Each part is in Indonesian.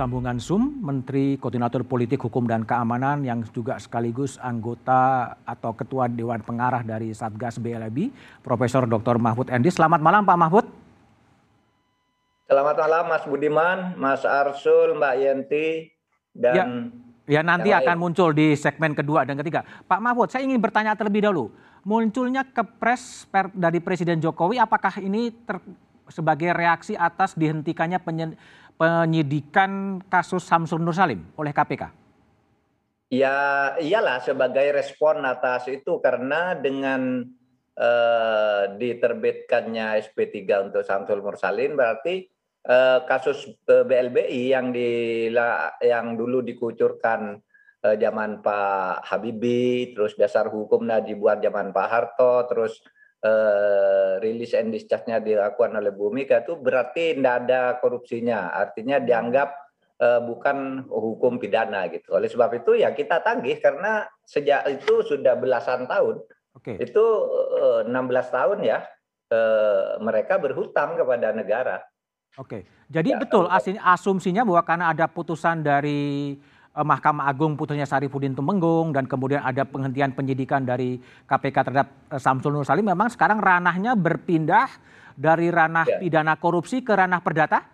sambungan Zoom Menteri Koordinator Politik Hukum dan Keamanan yang juga sekaligus anggota atau Ketua Dewan Pengarah dari Satgas BLB, Profesor Dr. Mahfud Endi. Selamat malam Pak Mahfud. Selamat malam Mas Budiman, Mas Arsul, Mbak Yenti, dan ya, ya nanti akan muncul di segmen kedua dan ketiga. Pak Mahfud, saya ingin bertanya terlebih dahulu. Munculnya kepres dari Presiden Jokowi, apakah ini ter, sebagai reaksi atas dihentikannya penyidikan kasus Samsul Nur Salim oleh KPK? Ya iyalah sebagai respon atas itu karena dengan eh, diterbitkannya SP3 untuk Samsul Nur Salim berarti eh, kasus eh, BLBI yang di yang dulu dikucurkan eh, zaman Pak Habibie, terus dasar hukumnya dibuat zaman Pak Harto, terus uh, rilis and discharge-nya dilakukan oleh Bumika itu berarti tidak ada korupsinya. Artinya dianggap uh, bukan hukum pidana gitu. Oleh sebab itu ya kita tagih karena sejak itu sudah belasan tahun. Oke. Okay. Itu uh, 16 tahun ya uh, mereka berhutang kepada negara. Oke. Jadi ya, betul asumsinya bahwa karena ada putusan dari Eh, Mahkamah Agung putusnya Sarifudin Tumenggung dan kemudian ada penghentian penyidikan dari KPK terhadap eh, Samsul Nur Salim memang sekarang ranahnya berpindah dari ranah ya. pidana korupsi ke ranah perdata?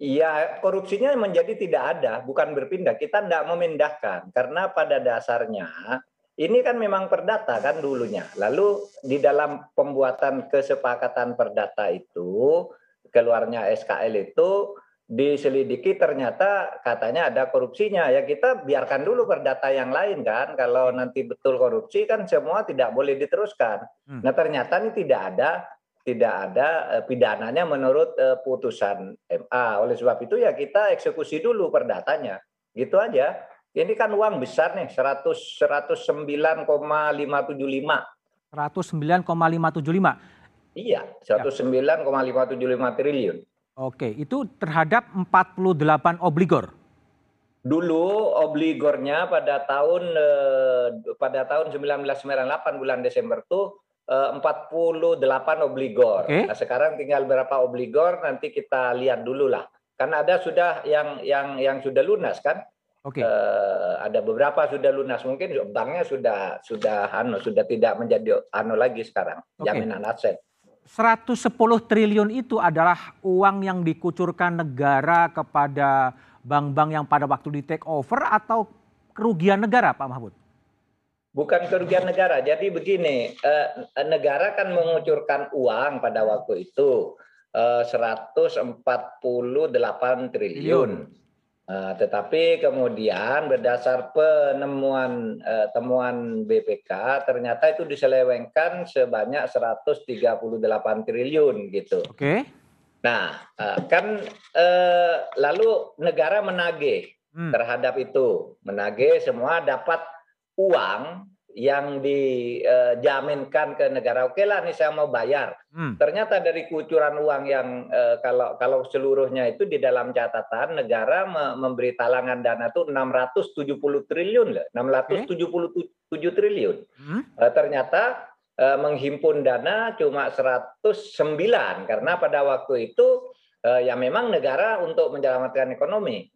Iya, korupsinya menjadi tidak ada, bukan berpindah. Kita tidak memindahkan karena pada dasarnya ini kan memang perdata kan dulunya. Lalu di dalam pembuatan kesepakatan perdata itu keluarnya SKL itu diselidiki ternyata katanya ada korupsinya. Ya kita biarkan dulu perdata yang lain kan. Kalau nanti betul korupsi kan semua tidak boleh diteruskan. Hmm. nah ternyata ini tidak ada tidak ada uh, pidananya menurut uh, putusan MA oleh sebab itu ya kita eksekusi dulu perdatanya gitu aja. Ini kan uang besar nih 100 109,575 109,575 iya 109,575 triliun Oke, itu terhadap 48 obligor. Dulu obligornya pada tahun eh, pada tahun 1998 bulan Desember tuh eh, 48 obligor. Okay. Nah, sekarang tinggal berapa obligor nanti kita lihat dulu lah. Karena ada sudah yang yang yang sudah lunas kan? Oke. Okay. Eh, ada beberapa sudah lunas mungkin banknya sudah sudah anu sudah tidak menjadi anu lagi sekarang okay. jaminan aset. 110 triliun itu adalah uang yang dikucurkan negara kepada bank-bank yang pada waktu di take over atau kerugian negara Pak Mahfud? Bukan kerugian negara. Jadi begini, eh, negara kan mengucurkan uang pada waktu itu eh, 148 triliun. Uh, tetapi kemudian berdasar penemuan uh, temuan BPK ternyata itu diselewengkan sebanyak 138 triliun gitu. Oke. Okay. Nah, uh, kan lalu negara menagih hmm. terhadap itu, menagih semua dapat uang yang dijaminkan ke negara oke lah nih saya mau bayar hmm. ternyata dari kucuran uang yang eh, kalau kalau seluruhnya itu di dalam catatan negara memberi talangan dana itu 670 triliun loh 677 okay. triliun hmm. Eh, ternyata eh, menghimpun dana cuma 109 karena pada waktu itu ya memang negara untuk menyelamatkan ekonomi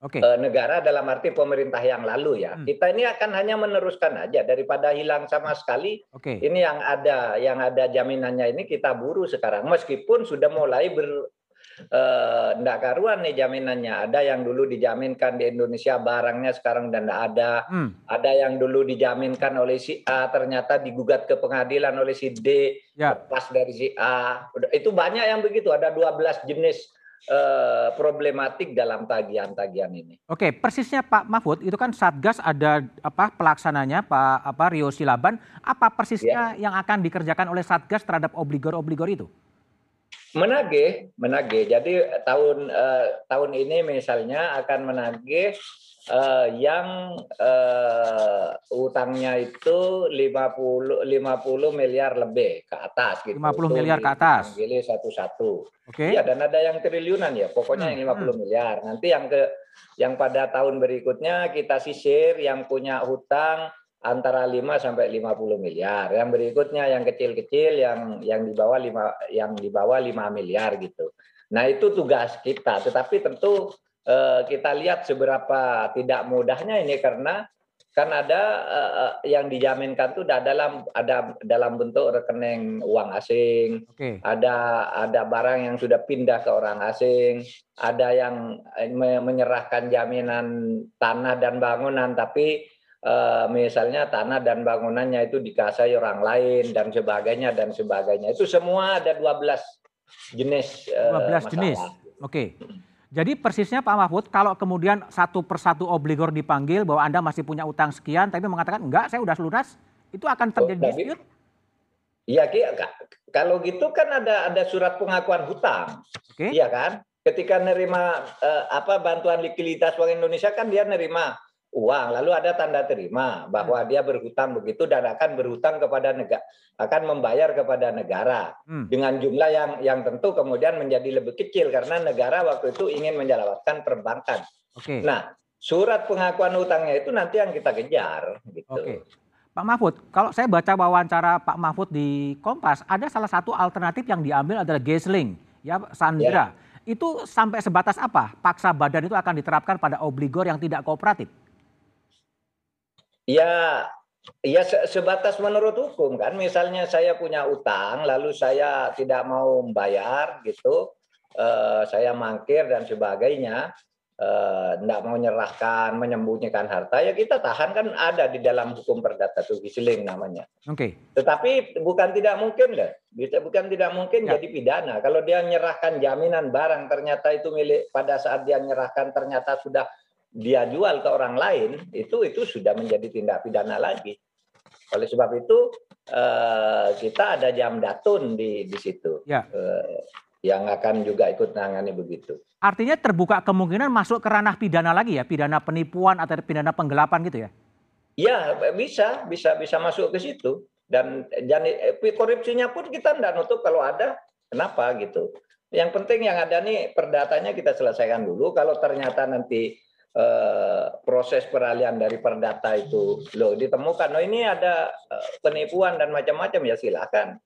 okay. eh, negara dalam arti pemerintah yang lalu ya. Hmm. Kita ini akan hanya meneruskan aja daripada hilang sama sekali. Okay. Ini yang ada yang ada jaminannya ini kita buru sekarang meskipun sudah mulai ber uh, karuan nih jaminannya. Ada yang dulu dijaminkan di Indonesia barangnya sekarang dan tidak ada. Hmm. Ada yang dulu dijaminkan oleh si A ternyata digugat ke pengadilan oleh si D ya. lepas dari si A. Itu banyak yang begitu. Ada 12 jenis Eh, problematik dalam tagihan-tagihan ini. Oke, persisnya Pak Mahfud itu kan Satgas ada apa pelaksananya Pak apa Rio Silaban, apa persisnya ya. yang akan dikerjakan oleh Satgas terhadap obligor-obligor itu? Menagih, menagih. Jadi tahun eh, tahun ini misalnya akan menagih uh, yang uh, utangnya itu 50 50 miliar lebih ke atas gitu. 50 miliar ke atas. Pilih satu-satu. Oke. Okay. Iya dan ada yang triliunan ya. Pokoknya hmm. yang 50 hmm. miliar. Nanti yang ke yang pada tahun berikutnya kita sisir yang punya hutang antara 5 sampai 50 miliar. Yang berikutnya yang kecil-kecil yang yang di bawah 5 yang di bawah 5 miliar gitu. Nah itu tugas kita, tetapi tentu eh, kita lihat seberapa tidak mudahnya ini karena kan ada uh, yang dijaminkan itu dalam ada dalam bentuk rekening uang asing, okay. ada ada barang yang sudah pindah ke orang asing, ada yang menyerahkan jaminan tanah dan bangunan, tapi uh, misalnya tanah dan bangunannya itu dikasai orang lain dan sebagainya dan sebagainya. Itu semua ada 12 jenis. Uh, 12 jenis. Oke. Okay. Jadi persisnya Pak Mahfud, kalau kemudian satu persatu obligor dipanggil bahwa Anda masih punya utang sekian, tapi mengatakan enggak, saya udah lunas, itu akan terjadi oh, dispute? Iya, kalau gitu kan ada ada surat pengakuan hutang, okay. iya kan? Ketika nerima eh, apa bantuan likuiditas Bank Indonesia kan dia nerima uang, lalu ada tanda terima bahwa hmm. dia berhutang begitu dan akan berhutang kepada negara, akan membayar kepada negara hmm. dengan jumlah yang yang tentu kemudian menjadi lebih kecil karena negara waktu itu ingin menyelamatkan perbankan. Okay. Nah, surat pengakuan hutangnya itu nanti yang kita kejar. Gitu. Okay. Pak Mahfud, kalau saya baca wawancara Pak Mahfud di Kompas, ada salah satu alternatif yang diambil adalah Gesling, ya Sandra. Ya. Itu sampai sebatas apa? Paksa badan itu akan diterapkan pada obligor yang tidak kooperatif? Ya, ya sebatas menurut hukum kan. Misalnya saya punya utang, lalu saya tidak mau membayar gitu, eh, saya mangkir dan sebagainya, tidak eh, mau menyerahkan, menyembunyikan harta, ya kita tahan kan ada di dalam hukum perdata tuh giseling namanya. Oke. Okay. Tetapi bukan tidak mungkin deh, bisa bukan tidak mungkin ya. jadi pidana. Kalau dia menyerahkan jaminan barang ternyata itu milik pada saat dia menyerahkan ternyata sudah dia jual ke orang lain itu itu sudah menjadi tindak pidana lagi. Oleh sebab itu eh, kita ada jam datun di di situ ya. Eh, yang akan juga ikut menangani begitu. Artinya terbuka kemungkinan masuk ke ranah pidana lagi ya, pidana penipuan atau pidana penggelapan gitu ya? Ya bisa, bisa, bisa masuk ke situ. Dan dan eh, korupsinya pun kita tidak nutup kalau ada, kenapa gitu. Yang penting yang ada nih perdatanya kita selesaikan dulu. Kalau ternyata nanti proses peralihan dari perdata itu. Lo ditemukan. Oh ini ada eh, penipuan dan macam-macam. Ya silakan.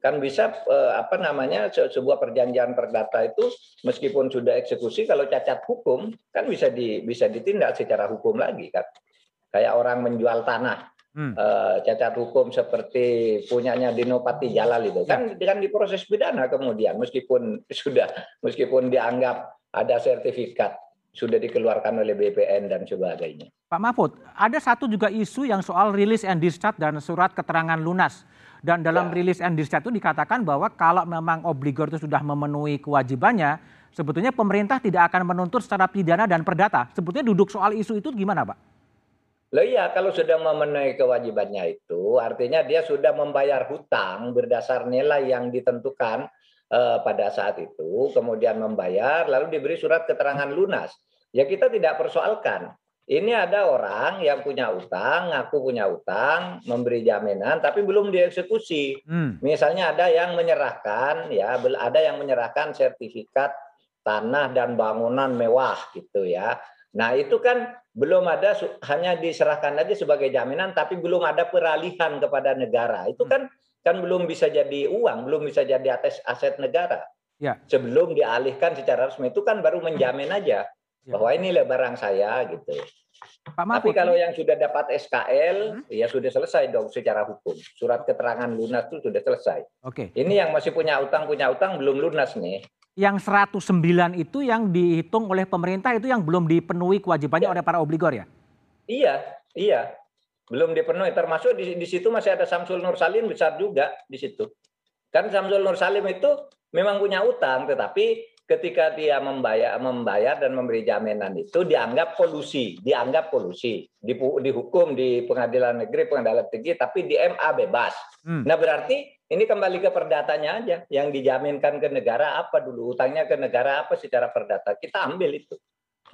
Kan bisa eh, apa namanya sebuah perjanjian perdata itu meskipun sudah eksekusi kalau cacat hukum kan bisa di bisa ditindak secara hukum lagi kan. Kayak orang menjual tanah. Hmm. cacat hukum seperti punyanya Dinopati Jalal itu. Kan ya. kan diproses pidana kemudian meskipun sudah meskipun dianggap ada sertifikat sudah dikeluarkan oleh BPN dan sebagainya. Pak Mahfud, ada satu juga isu yang soal rilis and discharge dan surat keterangan lunas. Dan dalam ya. rilis and discharge itu dikatakan bahwa kalau memang obligor itu sudah memenuhi kewajibannya, sebetulnya pemerintah tidak akan menuntut secara pidana dan perdata. Sebetulnya duduk soal isu itu gimana Pak? Loh iya, kalau sudah memenuhi kewajibannya itu, artinya dia sudah membayar hutang berdasar nilai yang ditentukan eh, pada saat itu, kemudian membayar, lalu diberi surat keterangan lunas ya kita tidak persoalkan. Ini ada orang yang punya utang, ngaku punya utang, memberi jaminan, tapi belum dieksekusi. Hmm. Misalnya ada yang menyerahkan, ya, ada yang menyerahkan sertifikat tanah dan bangunan mewah gitu ya. Nah itu kan belum ada hanya diserahkan aja sebagai jaminan, tapi belum ada peralihan kepada negara. Itu hmm. kan kan belum bisa jadi uang, belum bisa jadi aset aset negara. Ya. Sebelum dialihkan secara resmi itu kan baru menjamin aja. Ya. bahwa ini barang saya gitu. Pak Mahfud, Tapi kalau yang sudah dapat SKL, hmm? ya sudah selesai dong secara hukum. Surat keterangan lunas itu sudah selesai. Oke. Ini yang masih punya utang punya utang belum lunas nih. Yang 109 itu yang dihitung oleh pemerintah itu yang belum dipenuhi kewajibannya ya. oleh para obligor ya? Iya, iya. Belum dipenuhi. Termasuk di, di situ masih ada Samsul Nur Salim besar juga di situ. Kan Samsul Nur Salim itu memang punya utang, tetapi ketika dia membayar membayar dan memberi jaminan itu dianggap kolusi, dianggap kolusi, dihukum di pengadilan negeri, pengadilan tinggi, tapi di MA bebas. Hmm. Nah berarti ini kembali ke perdatanya aja, yang dijaminkan ke negara apa dulu, utangnya ke negara apa secara perdata, kita ambil itu.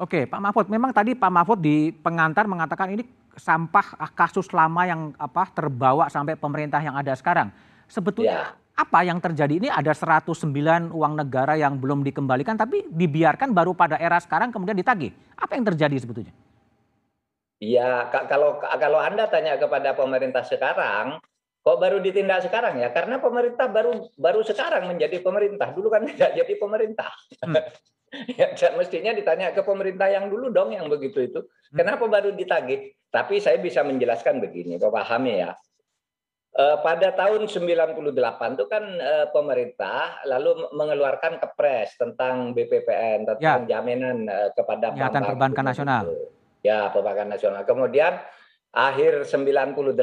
Oke, Pak Mahfud, memang tadi Pak Mahfud di pengantar mengatakan ini sampah kasus lama yang apa terbawa sampai pemerintah yang ada sekarang. Sebetulnya ya apa yang terjadi ini ada 109 uang negara yang belum dikembalikan tapi dibiarkan baru pada era sekarang kemudian ditagih. Apa yang terjadi sebetulnya? Ya kalau kalau Anda tanya kepada pemerintah sekarang, Kok baru ditindak sekarang ya? Karena pemerintah baru baru sekarang menjadi pemerintah. Dulu kan tidak jadi pemerintah. Hmm. ya, mestinya ditanya ke pemerintah yang dulu dong yang begitu itu. Hmm. Kenapa baru ditagih? Tapi saya bisa menjelaskan begini, Kok pahami ya. Eh, pada tahun 98 itu kan eh, pemerintah lalu mengeluarkan kepres tentang BPPN tentang ya. jaminan eh, kepada bank perbankan nasional. Ya, perbankan nasional. Kemudian akhir 98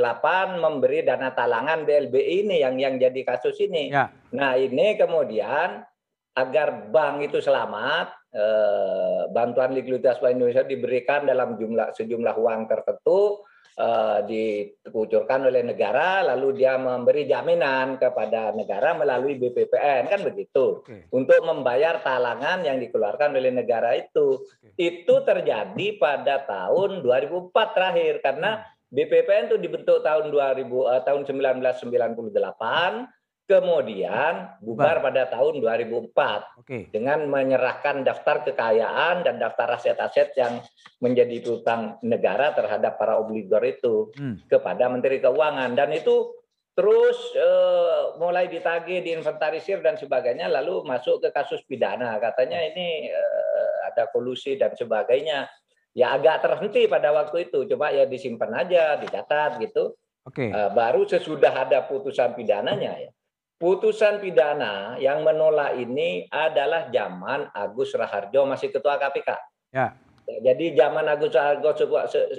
memberi dana talangan BLBI ini yang yang jadi kasus ini. Ya. Nah, ini kemudian agar bank itu selamat, eh, bantuan likuiditas Bank Indonesia diberikan dalam jumlah sejumlah uang tertentu eh, dikucurkan oleh negara, lalu dia memberi jaminan kepada negara melalui BPPN kan begitu Oke. untuk membayar talangan yang dikeluarkan oleh negara itu. Oke. Itu terjadi pada tahun 2004 terakhir karena hmm. BPPN itu dibentuk tahun 2000 uh, tahun 1998 kemudian bubar pada tahun 2004 Oke. dengan menyerahkan daftar kekayaan dan daftar aset-aset yang menjadi utang negara terhadap para obligor itu hmm. kepada Menteri Keuangan. Dan itu terus uh, mulai ditagih, diinventarisir dan sebagainya lalu masuk ke kasus pidana. Katanya ini uh, ada kolusi dan sebagainya. Ya agak terhenti pada waktu itu. Coba ya disimpan aja dicatat gitu. Oke. Uh, baru sesudah ada putusan pidananya ya putusan pidana yang menolak ini adalah zaman Agus Raharjo masih ketua KPK. Ya. Jadi zaman Agus Raharjo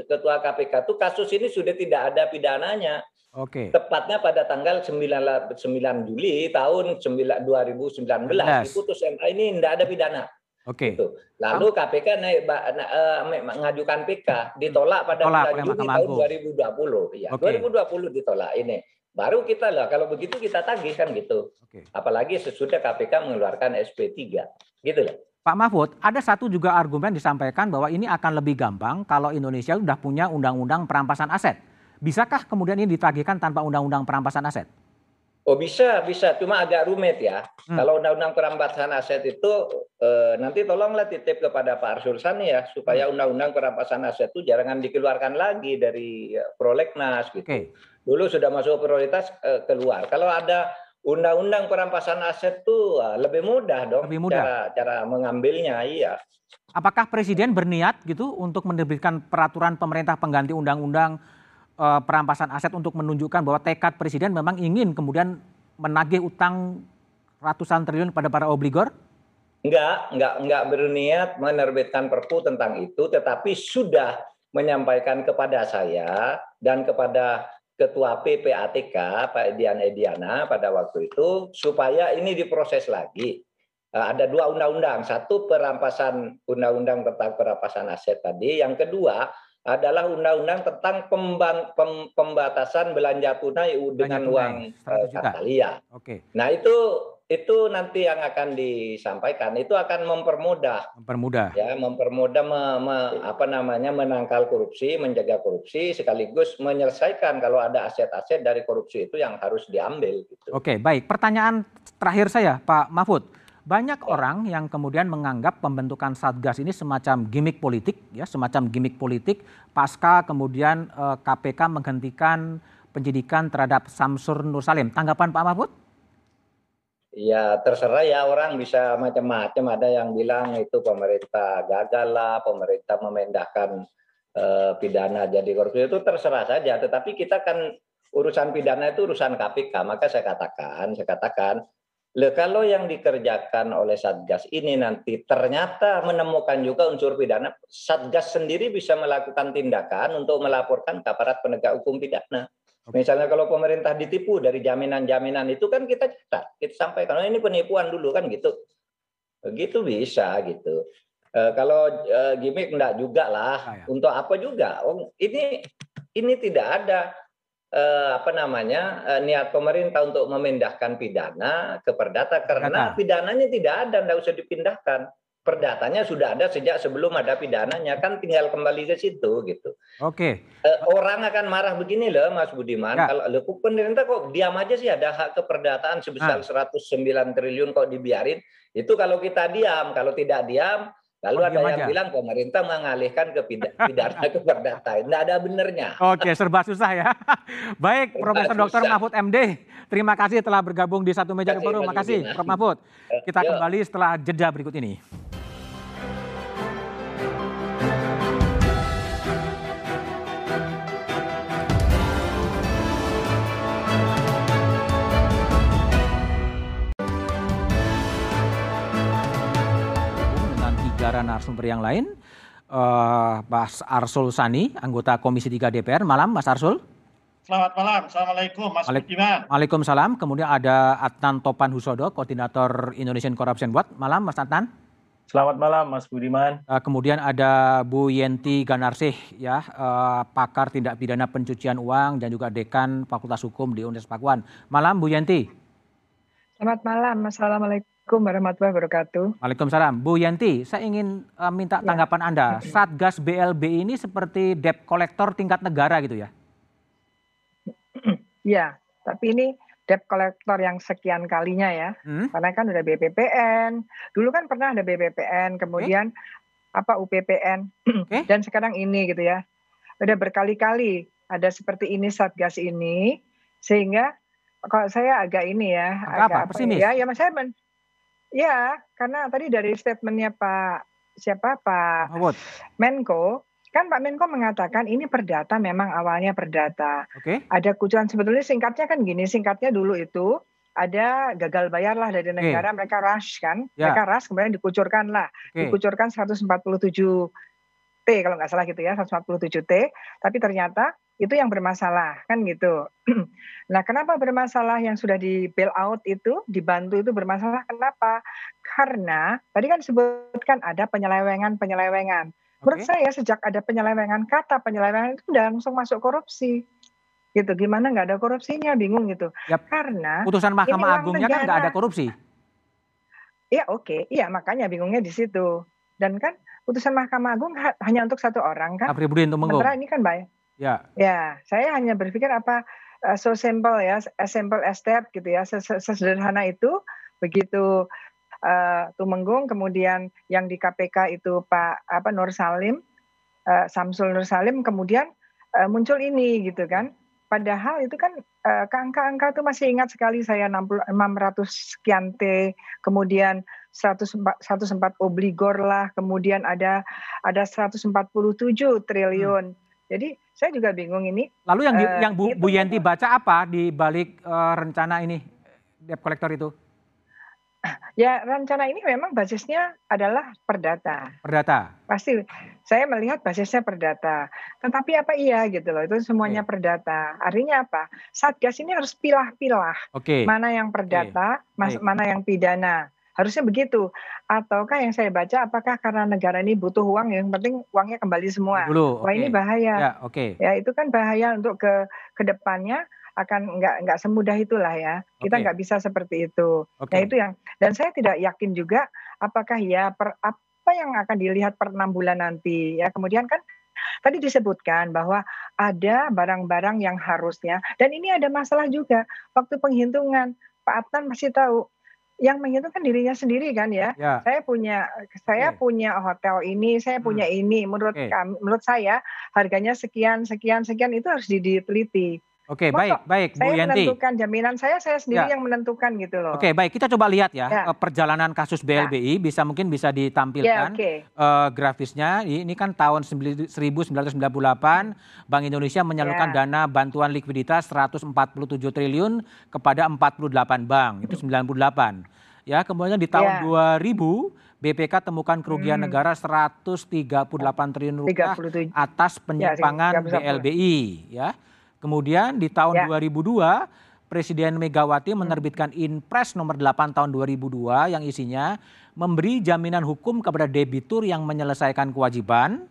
ketua KPK itu kasus ini sudah tidak ada pidananya. Oke. Tepatnya pada tanggal 9, 9 Juli tahun 9, 2019 di putus MK ini tidak ada pidana. Oke. Gitu. Lalu KPK naik uh, mengajukan PK ditolak pada bulan Juni tahun 2020. Ya, okay. 2020 ditolak ini. Baru kita lah kalau begitu kita tagih kan gitu. Oke. Apalagi sesudah KPK mengeluarkan SP3. Gitu loh. Pak Mahfud, ada satu juga argumen disampaikan bahwa ini akan lebih gampang kalau Indonesia sudah punya undang-undang perampasan aset. Bisakah kemudian ini ditagihkan tanpa undang-undang perampasan aset? Oh bisa, bisa. Cuma agak rumit ya. Hmm. Kalau undang-undang perampasan aset itu eh, nanti tolonglah titip kepada Pak Arsul Sani ya supaya hmm. undang-undang perampasan aset itu jangan dikeluarkan lagi dari eh, prolegnas gitu. Okay. Dulu sudah masuk prioritas eh, keluar. Kalau ada undang-undang perampasan aset itu lebih mudah dong lebih mudah. cara cara mengambilnya, iya. Apakah presiden berniat gitu untuk menerbitkan peraturan pemerintah pengganti undang-undang uh, perampasan aset untuk menunjukkan bahwa tekad presiden memang ingin kemudian menagih utang ratusan triliun pada para obligor? Enggak, enggak, enggak berniat menerbitkan perpu tentang itu, tetapi sudah menyampaikan kepada saya dan kepada Ketua PPATK Pak Edian Ediana pada waktu itu supaya ini diproses lagi. Eh, ada dua undang-undang, satu perampasan undang-undang tentang perampasan aset tadi, yang kedua adalah undang-undang tentang pembang, pem, pembatasan belanja tunai dengan uang uh, Oke. Nah itu itu nanti yang akan disampaikan. Itu akan mempermudah. Mempermudah. Ya mempermudah me, me, apa namanya menangkal korupsi menjaga korupsi sekaligus menyelesaikan kalau ada aset-aset dari korupsi itu yang harus diambil gitu. Oke baik. Pertanyaan terakhir saya Pak Mahfud banyak orang yang kemudian menganggap pembentukan Satgas ini semacam gimmick politik, ya, semacam gimmick politik pasca kemudian eh, KPK menghentikan penyidikan terhadap Samsur Nur Salim. Tanggapan Pak Mahfud? Ya terserah ya orang bisa macam-macam. Ada yang bilang itu pemerintah gagal lah, pemerintah memindahkan eh, pidana jadi korupsi itu terserah saja. Tetapi kita kan urusan pidana itu urusan KPK. Maka saya katakan, saya katakan Le, kalau yang dikerjakan oleh Satgas ini nanti ternyata menemukan juga unsur pidana, Satgas sendiri bisa melakukan tindakan untuk melaporkan ke aparat penegak hukum pidana. Misalnya kalau pemerintah ditipu dari jaminan-jaminan itu kan kita catat, kita sampaikan, oh ini penipuan dulu kan gitu. Begitu bisa gitu. E, kalau e, gimmick enggak juga lah. Ah, ya. Untuk apa juga? Oh, ini ini tidak ada eh, apa namanya eh, niat pemerintah untuk memindahkan pidana ke perdata karena Kata. pidananya tidak ada, tidak usah dipindahkan. Perdatanya sudah ada sejak sebelum ada pidananya, kan tinggal kembali ke situ gitu. Oke. Eh, orang akan marah begini loh, Mas Budiman. Ya. Kalau loh, pemerintah kok diam aja sih ada hak keperdataan sebesar nah. 109 triliun kok dibiarin. Itu kalau kita diam, kalau tidak diam Lalu oh, ada yang aja. bilang pemerintah mengalihkan ke pidana ke perdata. Tidak ada benernya. Oke, serba susah ya. Baik, Profesor Dr. Mahfud MD, terima kasih telah bergabung di satu meja baru. Terima kasih, Prof. Mahfud. Kita kembali setelah jeda berikut ini. Negara narasumber yang lain. Uh, Mas Arsul Sani, anggota Komisi 3 DPR. Malam, Mas Arsul. Selamat malam, Assalamualaikum Mas Budiman. Waalaikumsalam. Kemudian ada Adnan Topan Husodo, Koordinator Indonesian Corruption Watch. Malam, Mas Adnan. Selamat malam, Mas Budiman. Uh, kemudian ada Bu Yenti Ganarsih, ya, uh, pakar tindak pidana pencucian uang dan juga dekan Fakultas Hukum di Universitas Pakuan. Malam, Bu Yenti. Selamat malam, Assalamualaikum. Assalamualaikum warahmatullahi wabarakatuh. Waalaikumsalam. Bu Yanti, saya ingin uh, minta ya. tanggapan Anda. Satgas BLB ini seperti debt collector tingkat negara gitu ya? Ya, tapi ini debt collector yang sekian kalinya ya. Hmm? Karena kan udah BPPN. Dulu kan pernah ada BPPN, kemudian okay. apa UPPN, okay. dan sekarang ini gitu ya. Udah berkali-kali ada seperti ini Satgas ini, sehingga kalau saya agak ini ya, agak apa? apa ya, ya mas saya men, Ya, karena tadi dari statementnya Pak siapa Pak Mahfud. Menko, kan Pak Menko mengatakan ini perdata memang awalnya perdata. Oke. Okay. Ada kucuran sebetulnya singkatnya kan gini, singkatnya dulu itu ada gagal bayar lah dari negara okay. mereka rush kan, yeah. mereka rush kemudian dikucurkan lah, okay. dikucurkan 147 T kalau nggak salah gitu ya, 147 T, tapi ternyata itu yang bermasalah kan gitu. nah, kenapa bermasalah yang sudah di bail out itu dibantu itu bermasalah? Kenapa? Karena tadi kan disebutkan ada penyelewengan-penyelewengan. Menurut saya sejak ada penyelewengan kata penyelewengan itu udah langsung masuk korupsi. Gitu. Gimana nggak ada korupsinya? Bingung gitu. Yep. Karena putusan Mahkamah Agungnya kan nggak ada korupsi. Iya oke, okay. iya makanya bingungnya di situ. Dan kan putusan Mahkamah Agung hanya untuk satu orang kan. Apribudin Tumenggung. Ini kan baik Ya. Ya, saya hanya berpikir apa uh, so simple ya, as simple as that gitu ya, sesederhana itu begitu uh, Tumenggung kemudian yang di KPK itu Pak apa Nur Salim uh, Samsul Nur Salim kemudian uh, muncul ini gitu kan. Padahal itu kan uh, angka-angka itu masih ingat sekali saya 60, 600 sekian T, kemudian 104, 104 obligor lah, kemudian ada ada 147 triliun. Hmm. Jadi saya juga bingung ini. Lalu yang di, uh, yang Bu, Bu Yanti baca apa di balik uh, rencana ini debt collector itu? Ya rencana ini memang basisnya adalah perdata. Perdata. Pasti saya melihat basisnya perdata. Tetapi apa iya gitu loh itu semuanya okay. perdata. Artinya apa? Satgas ini harus pilah-pilah. Okay. Mana yang perdata, okay. mana yang pidana. Harusnya begitu. Ataukah yang saya baca apakah karena negara ini butuh uang yang penting uangnya kembali semua. Dulu, Wah okay. ini bahaya. Ya, oke. Okay. Ya itu kan bahaya untuk ke ke depannya akan nggak nggak semudah itulah ya. Kita nggak bisa seperti itu. Okay. Nah itu yang dan saya tidak yakin juga apakah ya per, apa yang akan dilihat per enam bulan nanti ya. Kemudian kan tadi disebutkan bahwa ada barang-barang yang harusnya dan ini ada masalah juga waktu penghitungan Pak Adnan masih tahu yang menghitungkan dirinya sendiri kan ya. ya. Saya punya saya okay. punya hotel ini, saya hmm. punya ini. Menurut okay. kami, menurut saya harganya sekian sekian sekian itu harus diteliti. Oke, okay, baik, baik, Bu saya Yanti. menentukan jaminan saya, saya sendiri ya. yang menentukan gitu loh. Oke, okay, baik, kita coba lihat ya, ya. Eh, perjalanan kasus BLBI, ya. bisa mungkin bisa ditampilkan ya, okay. uh, eh, grafisnya. Ini kan tahun 1998, Bank Indonesia menyalurkan ya. dana bantuan likuiditas 147 triliun kepada 48 bank, itu 98. Ya, kemudian di tahun ya. 2000 BPK temukan kerugian hmm. negara 138 triliun rupiah 37. atas ya, penyimpangan ya, BLBI, ya. Kemudian di tahun ya. 2002 Presiden Megawati menerbitkan Inpres nomor 8 tahun 2002 yang isinya memberi jaminan hukum kepada debitur yang menyelesaikan kewajiban,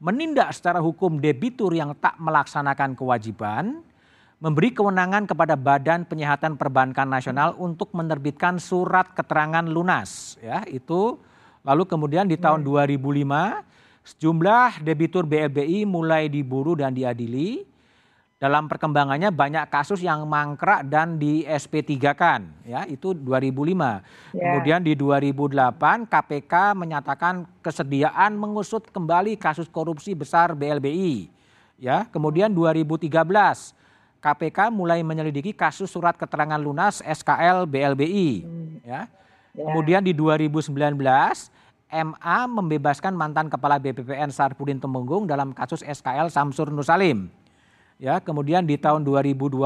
menindak secara hukum debitur yang tak melaksanakan kewajiban, memberi kewenangan kepada Badan Penyihatan Perbankan Nasional untuk menerbitkan surat keterangan lunas ya itu lalu kemudian di tahun 2005 hmm. sejumlah debitur BLBI mulai diburu dan diadili dalam perkembangannya banyak kasus yang mangkrak dan di SP3 kan ya itu 2005. Yeah. Kemudian di 2008 KPK menyatakan kesediaan mengusut kembali kasus korupsi besar BLBI. Ya, kemudian 2013 KPK mulai menyelidiki kasus surat keterangan lunas SKL BLBI hmm. ya. Yeah. Kemudian di 2019 MA membebaskan mantan kepala BPPN Sarpudin Temenggung dalam kasus SKL Samsur Nusalim. Ya, kemudian di tahun 2021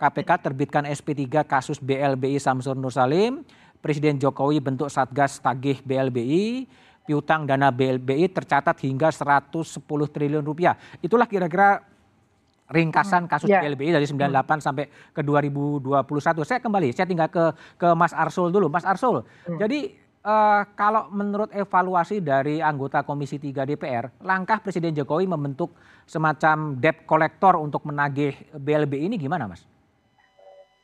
KPK terbitkan SP3 kasus BLBI Samsur Nur Salim, Presiden Jokowi bentuk Satgas Tagih BLBI, piutang dana BLBI tercatat hingga 110 triliun rupiah. Itulah kira-kira ringkasan hmm, kasus yeah. BLBI dari 98 hmm. sampai ke 2021. Saya kembali, saya tinggal ke ke Mas Arsul dulu. Mas Arsul, hmm. jadi uh, kalau menurut evaluasi dari anggota Komisi 3 DPR, langkah Presiden Jokowi membentuk semacam debt collector untuk menagih BLB ini gimana, Mas?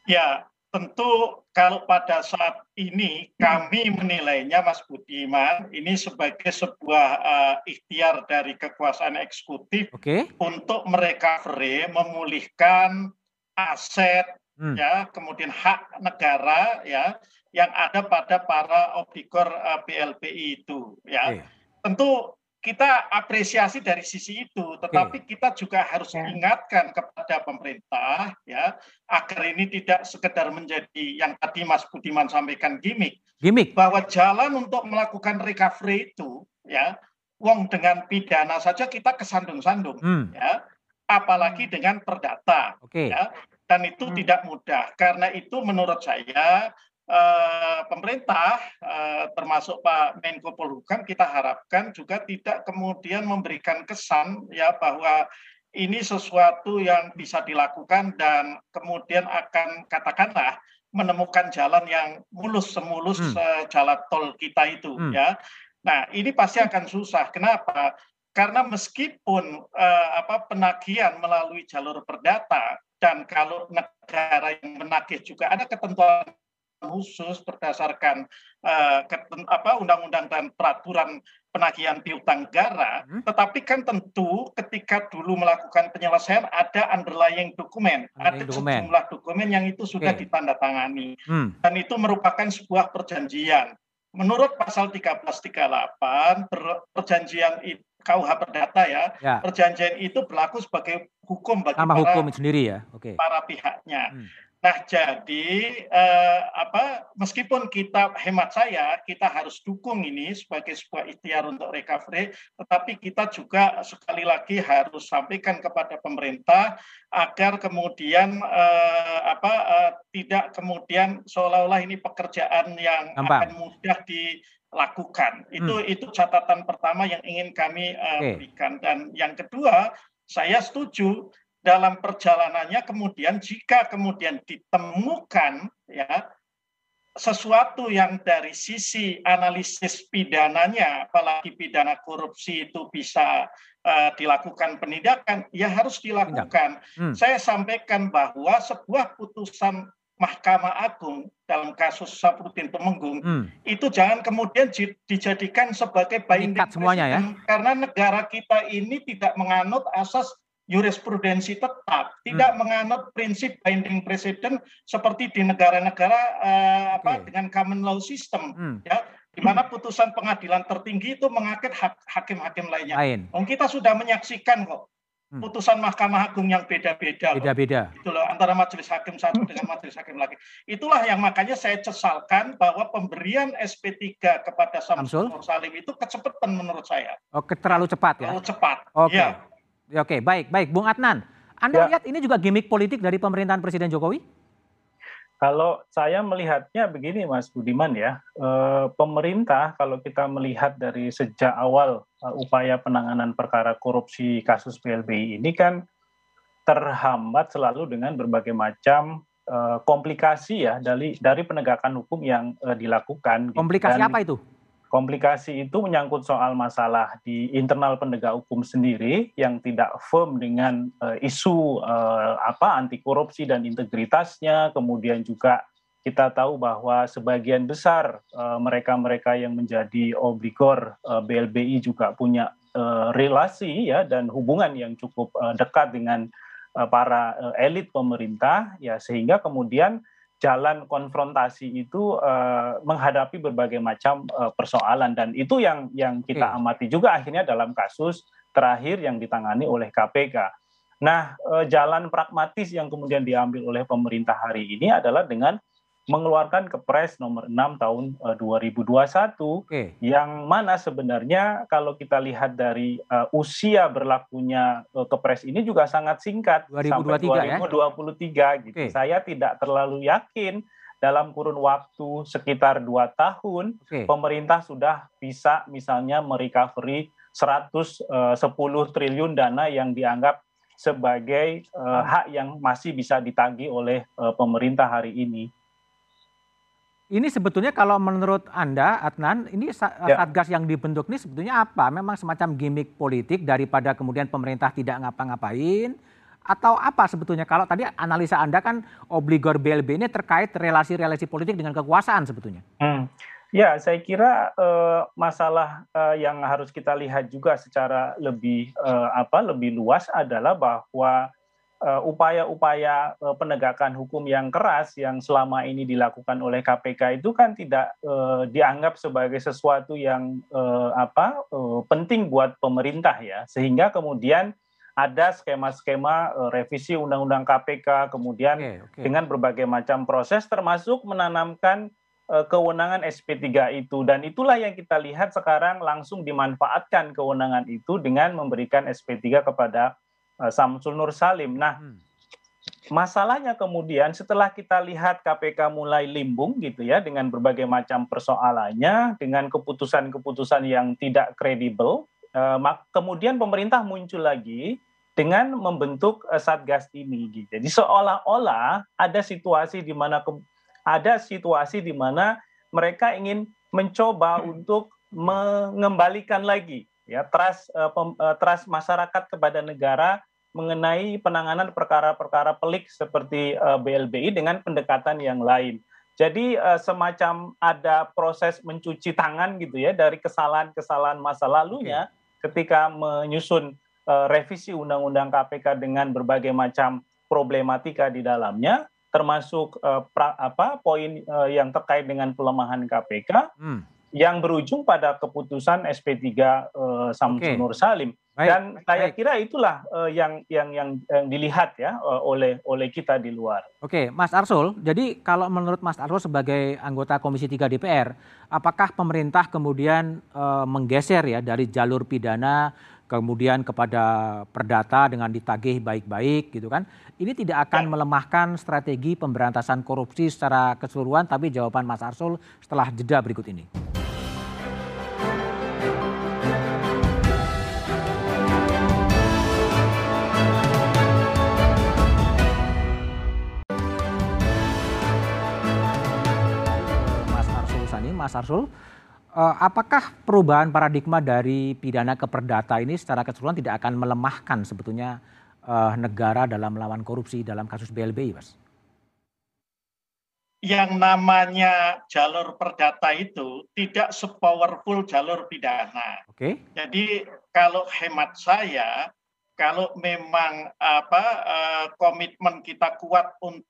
Ya, tentu kalau pada saat ini kami menilainya, Mas Budiman, ini sebagai sebuah uh, ikhtiar dari kekuasaan eksekutif okay. untuk merecovery, memulihkan aset, hmm. ya, kemudian hak negara, ya, yang ada pada para obligor uh, eh, BLPI itu ya. Okay. Tentu kita apresiasi dari sisi itu, tetapi okay. kita juga harus yeah. ingatkan kepada pemerintah ya agar ini tidak sekedar menjadi yang tadi Mas Budiman sampaikan gimmick. Gimmick bahwa jalan untuk melakukan recovery itu ya uang dengan pidana saja kita kesandung-sandung hmm. ya apalagi dengan perdata okay. ya dan itu hmm. tidak mudah karena itu menurut saya uh, pemerintah uh, termasuk Pak Menko Polhukam kita harapkan juga tidak kemudian memberikan kesan ya bahwa ini sesuatu yang bisa dilakukan dan kemudian akan katakanlah menemukan jalan yang mulus semulus hmm. uh, jalan tol kita itu hmm. ya. Nah, ini pasti akan susah. Kenapa? Karena meskipun uh, apa penagihan melalui jalur perdata dan kalau negara yang menagih juga ada ketentuan khusus berdasarkan uh, apa undang-undang dan peraturan penagihan piutang negara, hmm. tetapi kan tentu ketika dulu melakukan penyelesaian ada underlying dokumen, ada dokumen. sejumlah dokumen yang itu sudah okay. ditandatangani hmm. dan itu merupakan sebuah perjanjian. Menurut pasal 1338 perjanjian itu KUH Perdata ya, ya, perjanjian itu berlaku sebagai hukum bagi Nama para, hukum sendiri ya, okay. para pihaknya. Hmm. Nah, jadi eh, apa meskipun kita hemat saya kita harus dukung ini sebagai sebuah ikhtiar untuk recovery, tetapi kita juga sekali lagi harus sampaikan kepada pemerintah agar kemudian eh, apa eh, tidak kemudian seolah-olah ini pekerjaan yang Nampak. akan mudah dilakukan. Itu hmm. itu catatan pertama yang ingin kami uh, okay. berikan dan yang kedua saya setuju dalam perjalanannya kemudian jika kemudian ditemukan ya sesuatu yang dari sisi analisis pidananya apalagi pidana korupsi itu bisa uh, dilakukan penindakan ya harus dilakukan. Hmm. Saya sampaikan bahwa sebuah putusan Mahkamah Agung dalam kasus Saprudin Temenggung hmm. itu jangan kemudian dijadikan sebagai binding semuanya ya karena negara kita ini tidak menganut asas jurisprudensi tetap, tidak hmm. menganut prinsip binding precedent seperti di negara-negara uh, apa dengan common law system, hmm. ya, di mana putusan pengadilan tertinggi itu mengaket hakim-hakim lainnya. Lain. Oh, kita sudah menyaksikan kok. Putusan Mahkamah Agung yang beda-beda. Beda-beda. Itu loh antara majelis hakim satu dengan majelis hakim lagi. Itulah yang makanya saya cesalkan bahwa pemberian SP3 kepada Samsul Salim itu kecepatan menurut saya. Oh, terlalu cepat ya. Terlalu cepat. Oke. Okay. Ya. Oke, baik, baik. Bung Adnan, Anda ya. lihat ini juga gimmick politik dari pemerintahan Presiden Jokowi? Kalau saya melihatnya begini, Mas Budiman ya, e, pemerintah kalau kita melihat dari sejak awal e, upaya penanganan perkara korupsi kasus PLBI ini kan terhambat selalu dengan berbagai macam e, komplikasi ya dari dari penegakan hukum yang e, dilakukan. Gitu. Komplikasi Dan, apa itu? Komplikasi itu menyangkut soal masalah di internal penegak hukum sendiri yang tidak firm dengan uh, isu uh, apa anti korupsi dan integritasnya. Kemudian juga kita tahu bahwa sebagian besar mereka-mereka uh, yang menjadi obligor uh, BLBI juga punya uh, relasi ya dan hubungan yang cukup uh, dekat dengan para elit pemerintah. Ya sehingga kemudian jalan konfrontasi itu uh, menghadapi berbagai macam uh, persoalan dan itu yang yang kita hmm. amati juga akhirnya dalam kasus terakhir yang ditangani oleh KPK. Nah, uh, jalan pragmatis yang kemudian diambil oleh pemerintah hari ini adalah dengan mengeluarkan Kepres nomor 6 tahun uh, 2021 okay. yang mana sebenarnya kalau kita lihat dari uh, usia berlakunya uh, Kepres ini juga sangat singkat 2023 sampai 2023 ya? gitu. Okay. Saya tidak terlalu yakin dalam kurun waktu sekitar dua tahun okay. pemerintah sudah bisa misalnya merecovery 110 triliun dana yang dianggap sebagai uh, hak yang masih bisa ditagih oleh uh, pemerintah hari ini. Ini sebetulnya kalau menurut Anda, Adnan, ini ya. satgas yang dibentuk ini sebetulnya apa? Memang semacam gimmick politik daripada kemudian pemerintah tidak ngapa-ngapain? Atau apa sebetulnya? Kalau tadi analisa Anda kan obligor BLB ini terkait relasi-relasi politik dengan kekuasaan sebetulnya. Hmm. Ya, saya kira uh, masalah uh, yang harus kita lihat juga secara lebih uh, apa lebih luas adalah bahwa upaya-upaya uh, penegakan hukum yang keras yang selama ini dilakukan oleh KPK itu kan tidak uh, dianggap sebagai sesuatu yang uh, apa uh, penting buat pemerintah ya sehingga kemudian ada skema-skema uh, revisi undang-undang KPK kemudian okay, okay. dengan berbagai macam proses termasuk menanamkan uh, kewenangan SP3 itu dan itulah yang kita lihat sekarang langsung dimanfaatkan kewenangan itu dengan memberikan SP3 kepada Samsul Nur Salim. Nah, hmm. masalahnya kemudian setelah kita lihat KPK mulai limbung gitu ya dengan berbagai macam persoalannya, dengan keputusan-keputusan yang tidak kredibel, uh, kemudian pemerintah muncul lagi dengan membentuk uh, satgas ini. Gitu. Jadi seolah-olah ada situasi di mana ada situasi di mana mereka ingin mencoba hmm. untuk mengembalikan lagi ya trust uh, pem, uh, trust masyarakat kepada negara mengenai penanganan perkara-perkara pelik seperti uh, BLBI dengan pendekatan yang lain. Jadi uh, semacam ada proses mencuci tangan gitu ya dari kesalahan-kesalahan masa lalunya okay. ketika menyusun uh, revisi undang-undang KPK dengan berbagai macam problematika di dalamnya termasuk uh, pra, apa poin uh, yang terkait dengan pelemahan KPK. Hmm yang berujung pada keputusan SP3 uh, Samsul okay. Nur Salim. Baik, Dan saya baik. kira itulah uh, yang, yang yang yang dilihat ya uh, oleh oleh kita di luar. Oke, Mas Arsul. Jadi kalau menurut Mas Arsul sebagai anggota Komisi 3 DPR, apakah pemerintah kemudian uh, menggeser ya dari jalur pidana kemudian kepada perdata dengan ditagih baik-baik gitu kan. Ini tidak akan ya. melemahkan strategi pemberantasan korupsi secara keseluruhan tapi jawaban Mas Arsul setelah jeda berikut ini. Mas Arsul. Uh, apakah perubahan paradigma dari pidana ke perdata ini secara keseluruhan tidak akan melemahkan sebetulnya uh, negara dalam melawan korupsi dalam kasus BLBI, Mas? Yang namanya jalur perdata itu tidak sepowerful jalur pidana. Oke. Okay. Jadi kalau hemat saya, kalau memang apa uh, komitmen kita kuat untuk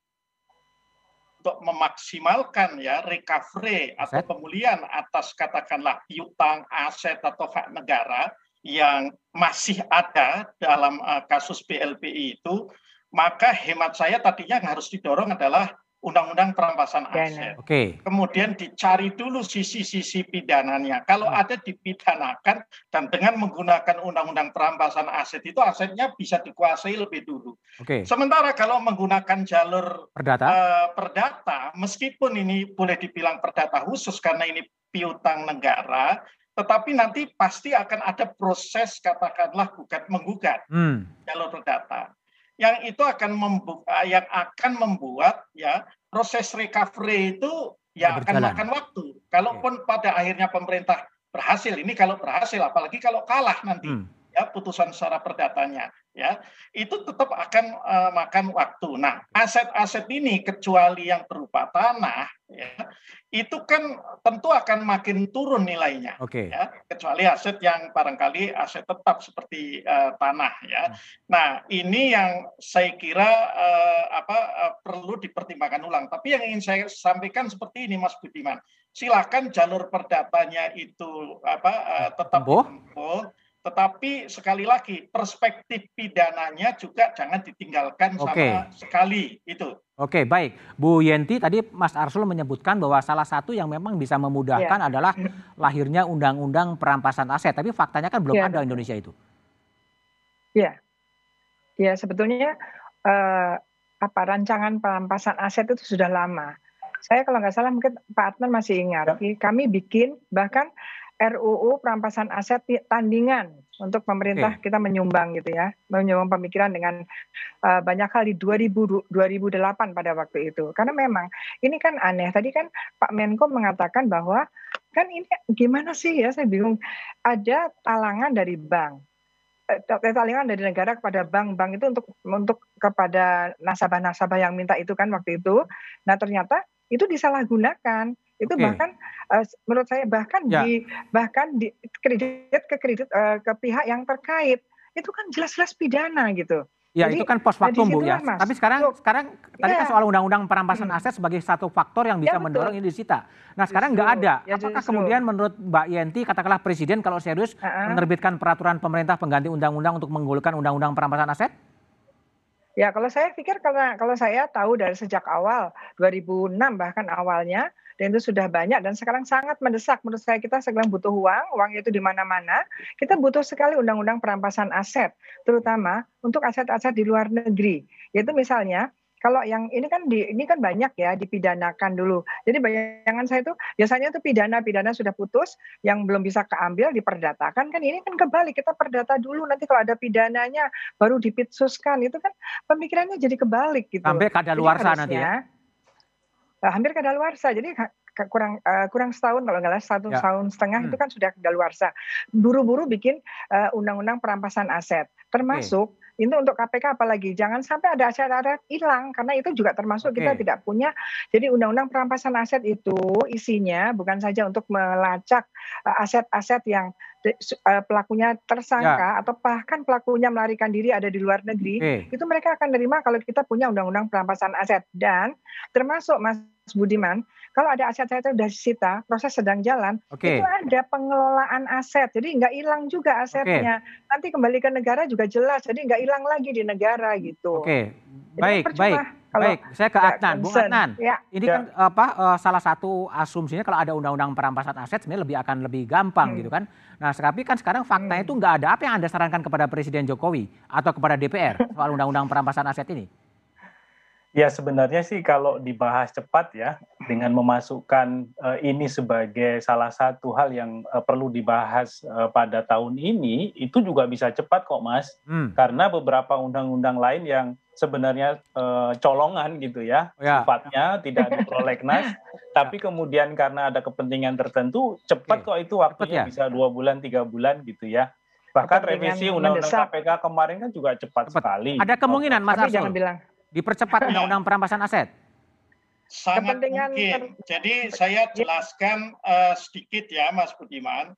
untuk memaksimalkan ya recovery atau pemulihan atas katakanlah piutang, aset atau hak negara yang masih ada dalam uh, kasus BLPI itu, maka hemat saya tadinya yang harus didorong adalah undang-undang perampasan aset. Oke. Okay. Kemudian dicari dulu sisi-sisi pidananya. Kalau hmm. ada dipidanakan dan dengan menggunakan undang-undang perampasan aset itu asetnya bisa dikuasai lebih dulu. Oke. Okay. Sementara kalau menggunakan jalur perdata, uh, perdata, meskipun ini boleh dibilang perdata khusus karena ini piutang negara, tetapi nanti pasti akan ada proses katakanlah gugat menggugat hmm. jalur perdata yang itu akan membuka, yang akan membuat ya proses recovery itu ya akan makan waktu. Kalaupun pada akhirnya pemerintah berhasil, ini kalau berhasil, apalagi kalau kalah nanti, hmm. Ya putusan secara perdatanya ya itu tetap akan uh, makan waktu. Nah, aset-aset ini kecuali yang berupa tanah ya itu kan tentu akan makin turun nilainya. Okay. Ya, kecuali aset yang barangkali aset tetap seperti uh, tanah ya. Hmm. Nah, ini yang saya kira uh, apa uh, perlu dipertimbangkan ulang. Tapi yang ingin saya sampaikan seperti ini Mas Budiman. Silakan jalur perdatanya itu apa uh, tetap ditempuh tetapi sekali lagi perspektif pidananya juga jangan ditinggalkan Oke. sama sekali itu. Oke, baik. Bu Yenti tadi Mas Arsul menyebutkan bahwa salah satu yang memang bisa memudahkan ya. adalah lahirnya undang-undang perampasan aset, tapi faktanya kan belum ya. ada Indonesia itu. Ya. Ya, sebetulnya eh, apa rancangan perampasan aset itu sudah lama. Saya kalau nggak salah mungkin Pak Adnan masih ingat, ya. kami bikin bahkan RUU perampasan aset tandingan untuk pemerintah okay. kita menyumbang gitu ya, menyumbang pemikiran dengan uh, banyak hal di 2000 2008 pada waktu itu. Karena memang ini kan aneh. Tadi kan Pak Menko mengatakan bahwa kan ini gimana sih ya saya bingung. Ada talangan dari bank eh, talangan dari negara kepada bank-bank itu untuk untuk kepada nasabah-nasabah yang minta itu kan waktu itu. Nah ternyata itu disalahgunakan itu okay. bahkan uh, menurut saya bahkan ya. di bahkan di kredit ke kredit uh, ke pihak yang terkait itu kan jelas-jelas pidana gitu. Ya Jadi, itu kan pos waktu Bu ya. Mas. Tapi sekarang so, sekarang tadi kan ya. soal undang-undang perampasan hmm. aset sebagai satu faktor yang bisa ya, mendorong ini disita. Nah sekarang nggak ada. Ya, Apakah justru. kemudian menurut Mbak Yenti katakanlah Presiden kalau serius uh -uh. menerbitkan peraturan pemerintah pengganti undang-undang untuk menggulirkan undang-undang perampasan aset? Ya kalau saya pikir karena kalau saya tahu dari sejak awal 2006 bahkan awalnya dan itu sudah banyak dan sekarang sangat mendesak menurut saya kita sekarang butuh uang, uang itu di mana-mana. Kita butuh sekali undang-undang perampasan aset, terutama untuk aset-aset di luar negeri. Yaitu misalnya kalau yang ini kan di ini kan banyak ya dipidanakan dulu. Jadi bayangan saya itu biasanya itu pidana pidana sudah putus yang belum bisa keambil diperdatakan kan ini kan kebalik kita perdata dulu nanti kalau ada pidananya baru dipitsuskan itu kan pemikirannya jadi kebalik gitu. Sampai kadaluarsa nanti ya hampir kadaluarsa. Jadi kurang uh, kurang setahun kalau nggak salah satu ya. tahun setengah hmm. itu kan sudah kadaluarsa. Buru-buru bikin uh, undang-undang perampasan aset, termasuk okay itu untuk KPK apalagi jangan sampai ada aset-aset hilang karena itu juga termasuk okay. kita tidak punya jadi undang-undang perampasan aset itu isinya bukan saja untuk melacak aset-aset yang pelakunya tersangka ya. atau bahkan pelakunya melarikan diri ada di luar negeri okay. itu mereka akan menerima kalau kita punya undang-undang perampasan aset dan termasuk Mas Budiman kalau ada aset-aset sudah disita, proses sedang jalan, okay. itu ada pengelolaan aset. Jadi nggak hilang juga asetnya. Okay. Nanti kembali ke negara juga jelas. Jadi nggak hilang lagi di negara gitu. Oke, okay. baik, baik. Baik, saya ke Adnan. Bung Adnan, ya. ini ya. kan apa uh, salah satu asumsinya kalau ada undang-undang perampasan aset sebenarnya lebih akan lebih gampang hmm. gitu kan. Nah, tapi kan sekarang faktanya hmm. itu nggak ada. Apa yang Anda sarankan kepada Presiden Jokowi atau kepada DPR soal undang-undang perampasan aset ini? Ya sebenarnya sih kalau dibahas cepat ya dengan memasukkan uh, ini sebagai salah satu hal yang uh, perlu dibahas uh, pada tahun ini itu juga bisa cepat kok Mas. Hmm. Karena beberapa undang-undang lain yang sebenarnya uh, colongan gitu ya, ya. sifatnya tidak di prolegnas, tapi kemudian karena ada kepentingan tertentu cepat Oke. kok itu waktunya ya? bisa dua bulan tiga bulan gitu ya. Bahkan revisi undang-undang KPK kemarin kan juga cepat, cepat. sekali. Ada kemungkinan Mas Arsul. Jangan bilang dipercepat undang-undang perampasan aset? Sangat mungkin. Jadi saya jelaskan uh, sedikit ya Mas Budiman.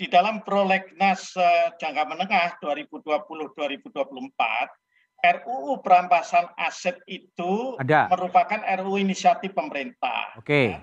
Di dalam prolegnas uh, jangka menengah 2020-2024, RUU perampasan aset itu Ada. merupakan RUU inisiatif pemerintah. Oke. Okay. Ya.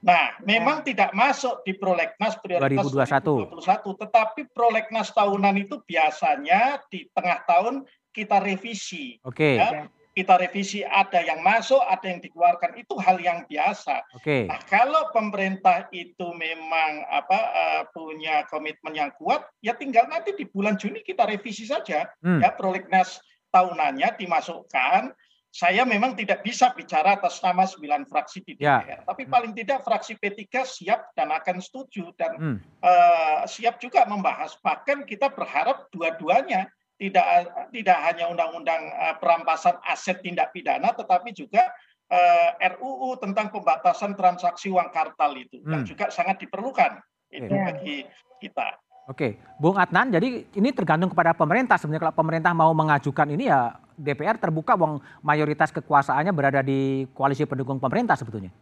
Nah, memang tidak masuk di prolegnas prioritas 2021. 2021, tetapi prolegnas tahunan itu biasanya di tengah tahun kita revisi. Oke. Okay. Ya kita revisi ada yang masuk, ada yang dikeluarkan itu hal yang biasa. Okay. Nah, kalau pemerintah itu memang apa uh, punya komitmen yang kuat, ya tinggal nanti di bulan Juni kita revisi saja hmm. ya prolegnas tahunannya dimasukkan. Saya memang tidak bisa bicara atas nama sembilan fraksi di DPR, ya. tapi hmm. paling tidak fraksi P3 siap dan akan setuju dan hmm. uh, siap juga membahas. Bahkan kita berharap dua-duanya tidak tidak hanya undang-undang uh, perampasan aset tindak pidana tetapi juga uh, eh, RUU tentang pembatasan transaksi uang kartal itu hmm. yang juga sangat diperlukan itu yeah. bagi kita. Oke, Bung Adnan, jadi ini tergantung kepada pemerintah. Sebenarnya kalau pemerintah mau mengajukan ini ya DPR terbuka, wong mayoritas kekuasaannya berada di koalisi pendukung pemerintah sebetulnya.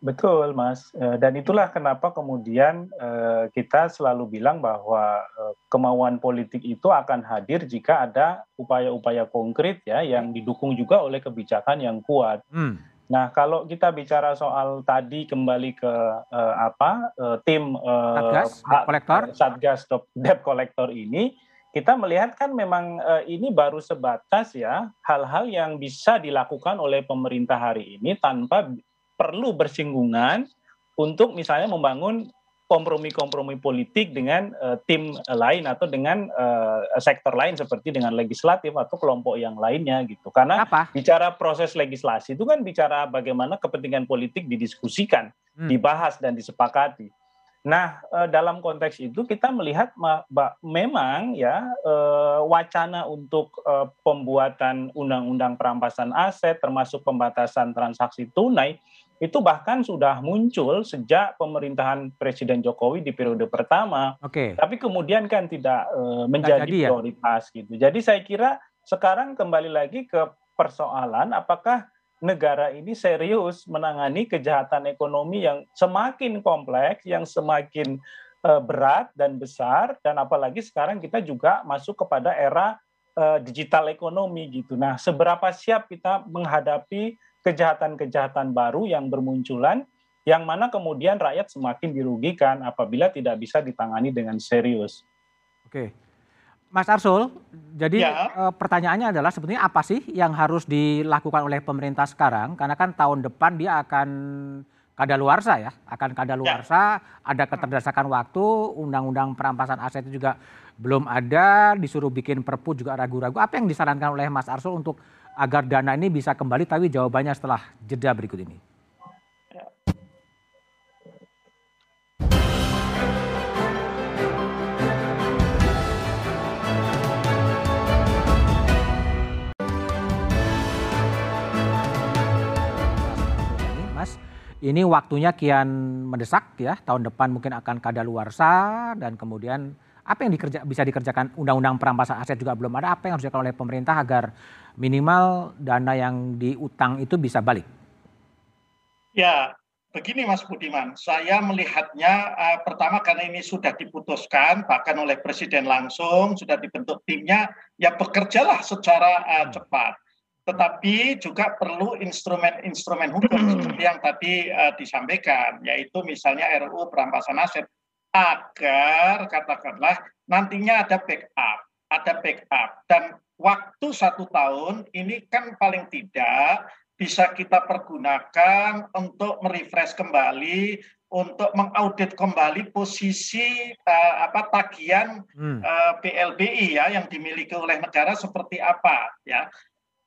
Betul, Mas. Eh, dan itulah kenapa kemudian eh, kita selalu bilang bahwa eh, kemauan politik itu akan hadir jika ada upaya-upaya konkret ya yang didukung juga oleh kebijakan yang kuat. Hmm. Nah, kalau kita bicara soal tadi kembali ke uh, apa uh, tim uh, Satgas debt collector, Satgas debt collector ini, kita melihat kan memang uh, ini baru sebatas ya hal-hal yang bisa dilakukan oleh pemerintah hari ini tanpa perlu bersinggungan untuk misalnya membangun kompromi-kompromi politik dengan uh, tim lain atau dengan uh, sektor lain seperti dengan legislatif atau kelompok yang lainnya gitu. Karena Apa? bicara proses legislasi itu kan bicara bagaimana kepentingan politik didiskusikan, hmm. dibahas dan disepakati. Nah, uh, dalam konteks itu kita melihat memang ya uh, wacana untuk uh, pembuatan undang-undang perampasan aset termasuk pembatasan transaksi tunai itu bahkan sudah muncul sejak pemerintahan Presiden Jokowi di periode pertama. Oke. Okay. Tapi kemudian kan tidak uh, menjadi jadi, ya? prioritas ya? gitu. Jadi saya kira sekarang kembali lagi ke persoalan apakah negara ini serius menangani kejahatan ekonomi yang semakin kompleks, yang semakin uh, berat dan besar dan apalagi sekarang kita juga masuk kepada era uh, digital ekonomi gitu. Nah, seberapa siap kita menghadapi kejahatan-kejahatan baru yang bermunculan yang mana kemudian rakyat semakin dirugikan apabila tidak bisa ditangani dengan serius. Oke. Mas Arsul, jadi ya. e, pertanyaannya adalah sebetulnya apa sih yang harus dilakukan oleh pemerintah sekarang? Karena kan tahun depan dia akan kadaluarsa ya, akan kadaluarsa, ya. ada keterdesakan waktu, undang-undang perampasan aset itu juga belum ada, disuruh bikin perpu juga ragu-ragu. Apa yang disarankan oleh Mas Arsul untuk agar dana ini bisa kembali tapi jawabannya setelah jeda berikut ini. Ini waktunya kian mendesak ya. Tahun depan mungkin akan kadaluarsa dan kemudian apa yang dikerja, bisa dikerjakan undang-undang perampasan aset juga belum ada. Apa yang harus dilakukan oleh pemerintah agar minimal dana yang diutang itu bisa balik? Ya, begini Mas Budiman, saya melihatnya uh, pertama karena ini sudah diputuskan bahkan oleh Presiden langsung, sudah dibentuk timnya, ya bekerjalah secara uh, cepat. Tetapi juga perlu instrumen-instrumen hukum seperti yang tadi uh, disampaikan, yaitu misalnya RUU perampasan aset agar katakanlah nantinya ada backup, ada backup dan waktu satu tahun ini kan paling tidak bisa kita pergunakan untuk merefresh kembali, untuk mengaudit kembali posisi uh, apa tagihan hmm. uh, eh, PLBI ya yang dimiliki oleh negara seperti apa ya.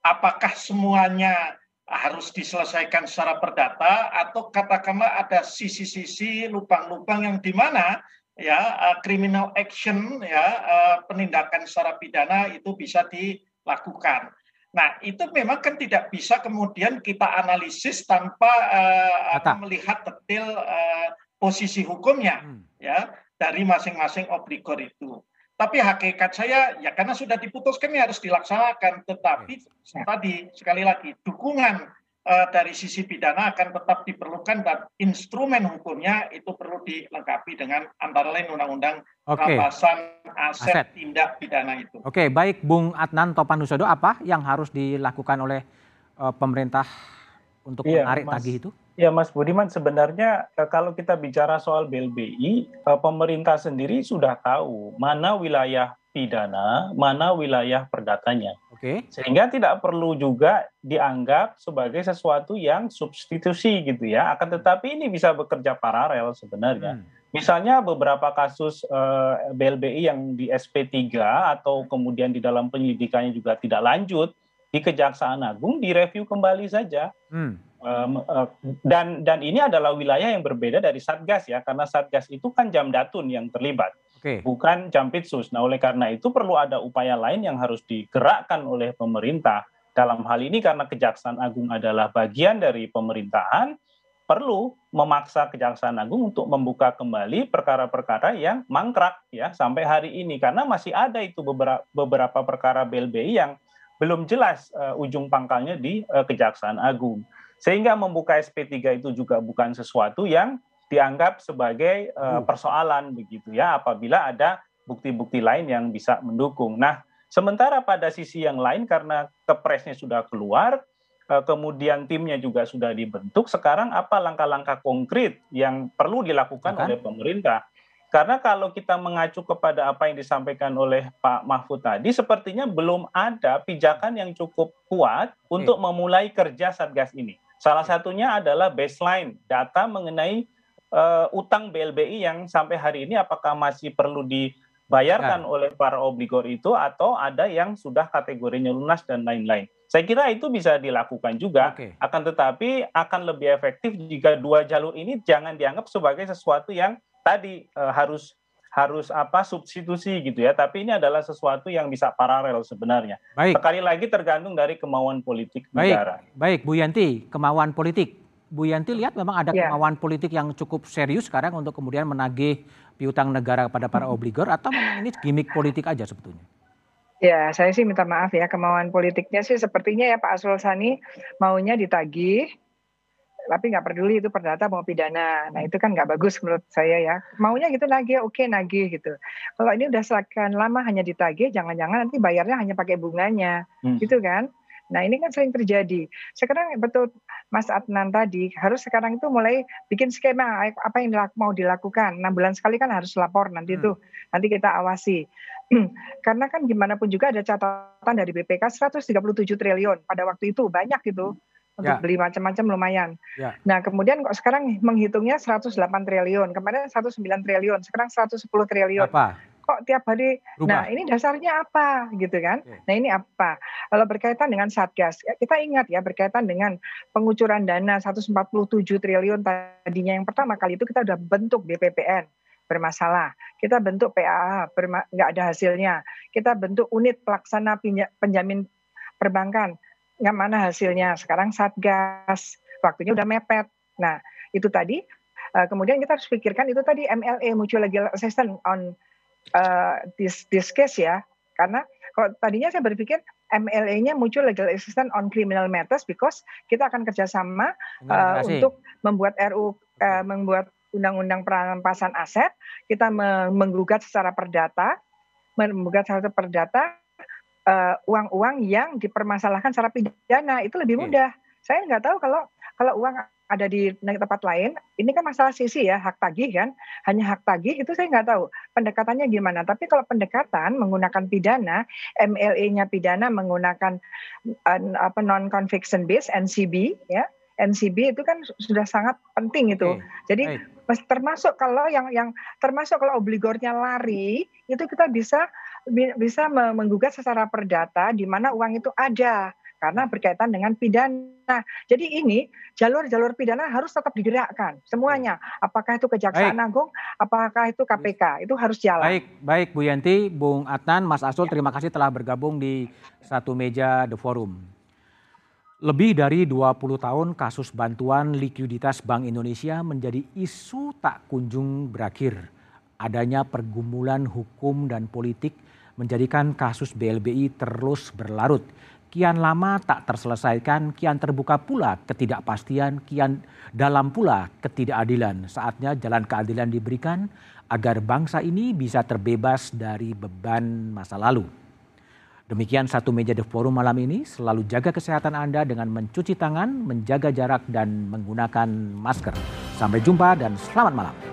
Apakah semuanya harus diselesaikan secara perdata atau katakanlah ada sisi-sisi lubang-lubang yang di mana ya uh, criminal action ya uh, penindakan secara pidana itu bisa dilakukan. Nah, itu memang kan tidak bisa kemudian kita analisis tanpa uh, melihat detail uh, posisi hukumnya hmm. ya dari masing-masing obligor itu. Tapi hakikat saya ya karena sudah diputuskan ya harus dilaksanakan. Tetapi ya. tadi sekali lagi dukungan uh, dari sisi pidana akan tetap diperlukan dan instrumen hukumnya itu perlu dilengkapi dengan antara lain undang-undang okay. aset, aset tindak pidana itu. Oke, okay, baik Bung Adnan Topanusodo apa yang harus dilakukan oleh uh, pemerintah untuk iya, menarik mas, tagih itu? Ya Mas Budiman sebenarnya eh, kalau kita bicara soal BLBI, eh, pemerintah sendiri sudah tahu mana wilayah pidana, mana wilayah perdatanya. Oke. Sehingga tidak perlu juga dianggap sebagai sesuatu yang substitusi gitu ya. Akan tetapi ini bisa bekerja paralel sebenarnya. Hmm. Misalnya beberapa kasus uh, eh, BLBI yang di SP3 atau kemudian di dalam penyelidikannya juga tidak lanjut di Kejaksaan Agung direview kembali saja. Hmm dan dan ini adalah wilayah yang berbeda dari satgas ya karena satgas itu kan jam datun yang terlibat okay. bukan jampitsus nah oleh karena itu perlu ada upaya lain yang harus digerakkan oleh pemerintah dalam hal ini karena kejaksaan agung adalah bagian dari pemerintahan perlu memaksa Kejaksaan Agung untuk membuka kembali perkara-perkara yang mangkrak ya sampai hari ini karena masih ada itu beberapa beberapa perkara BLBI yang belum jelas uh, ujung pangkalnya di uh, Kejaksaan Agung. Sehingga membuka SP3 itu juga bukan sesuatu yang dianggap sebagai uh, persoalan begitu ya apabila ada bukti-bukti lain yang bisa mendukung. Nah, sementara pada sisi yang lain karena kepresnya sudah keluar Eh, kemudian timnya juga sudah dibentuk. Sekarang apa langkah-langkah konkret yang perlu dilakukan oleh pemerintah? Karena kalau kita mengacu kepada apa yang disampaikan oleh Pak Mahfud tadi, sepertinya belum ada pijakan yang cukup kuat untuk memulai kerja Satgas ini. Salah satunya adalah baseline data mengenai uh, utang BLBI yang sampai hari ini apakah masih perlu dibayarkan ya. oleh para obligor itu atau ada yang sudah kategorinya lunas dan lain-lain. Saya kira itu bisa dilakukan juga, okay. akan tetapi akan lebih efektif jika dua jalur ini jangan dianggap sebagai sesuatu yang tadi e, harus harus apa substitusi gitu ya, tapi ini adalah sesuatu yang bisa paralel sebenarnya. Baik. Sekali lagi tergantung dari kemauan politik baik. negara. Baik, Bu Yanti, kemauan politik. Bu Yanti lihat memang ada yeah. kemauan politik yang cukup serius sekarang untuk kemudian menagih piutang negara kepada para obligor atau memang ini gimmick politik aja sebetulnya? Ya, saya sih minta maaf ya, kemauan politiknya sih sepertinya ya Pak Asrul Sani maunya ditagih, tapi nggak peduli itu perdata mau pidana. Nah itu kan nggak bagus menurut saya ya. Maunya gitu nagih, oke nagih gitu. Kalau ini udah sekian lama hanya ditagih, jangan-jangan nanti bayarnya hanya pakai bunganya, hmm. gitu kan? Nah ini kan sering terjadi. Sekarang betul Mas Adnan tadi harus sekarang itu mulai bikin skema apa yang mau dilakukan. Enam bulan sekali kan harus lapor nanti hmm. itu nanti kita awasi. Karena kan gimana pun juga ada catatan dari BPK 137 triliun pada waktu itu banyak itu untuk ya. beli macam-macam lumayan. Ya. Nah, kemudian kok sekarang menghitungnya 108 triliun, kemarin 109 triliun, sekarang 110 triliun. Apa? Kok tiap hari? Rubah. Nah, ini dasarnya apa gitu kan? Oke. Nah, ini apa? Kalau berkaitan dengan Satgas, ya, kita ingat ya berkaitan dengan pengucuran dana 147 triliun tadinya yang pertama kali itu kita sudah bentuk BPPN bermasalah. Kita bentuk PAA, nggak ada hasilnya. Kita bentuk unit pelaksana penjamin perbankan, nggak mana hasilnya. Sekarang Satgas, waktunya udah mepet. Nah, itu tadi. Uh, kemudian kita harus pikirkan itu tadi MLA mutual legal assistance on uh, this this case ya. Karena kalau tadinya saya berpikir MLA-nya mutual legal assistance on criminal matters because kita akan kerjasama uh, untuk membuat RU uh, membuat undang-undang perampasan aset, kita menggugat secara perdata, menggugat secara perdata uh, uang-uang yang dipermasalahkan secara pidana itu lebih mudah. Saya nggak tahu kalau kalau uang ada di tempat lain, ini kan masalah sisi ya hak tagih kan, hanya hak tagih itu saya nggak tahu pendekatannya gimana. Tapi kalau pendekatan menggunakan pidana, MLA-nya pidana menggunakan uh, apa non conviction base NCB ya, NCB itu kan sudah sangat penting itu. Okay. Jadi termasuk kalau yang yang termasuk kalau obligornya lari itu kita bisa bisa menggugat secara perdata di mana uang itu ada karena berkaitan dengan pidana. Jadi ini jalur-jalur pidana harus tetap digerakkan semuanya. Apakah itu Kejaksaan baik. Agung, apakah itu KPK, itu harus jalan. Baik, baik Bu Yanti, Bung Adnan, Mas Asul, terima kasih telah bergabung di satu meja The Forum. Lebih dari 20 tahun kasus bantuan likuiditas Bank Indonesia menjadi isu tak kunjung berakhir. Adanya pergumulan hukum dan politik menjadikan kasus BLBI terus berlarut. Kian lama tak terselesaikan, kian terbuka pula ketidakpastian, kian dalam pula ketidakadilan. Saatnya jalan keadilan diberikan agar bangsa ini bisa terbebas dari beban masa lalu. Demikian satu meja The Forum malam ini. Selalu jaga kesehatan Anda dengan mencuci tangan, menjaga jarak, dan menggunakan masker. Sampai jumpa dan selamat malam.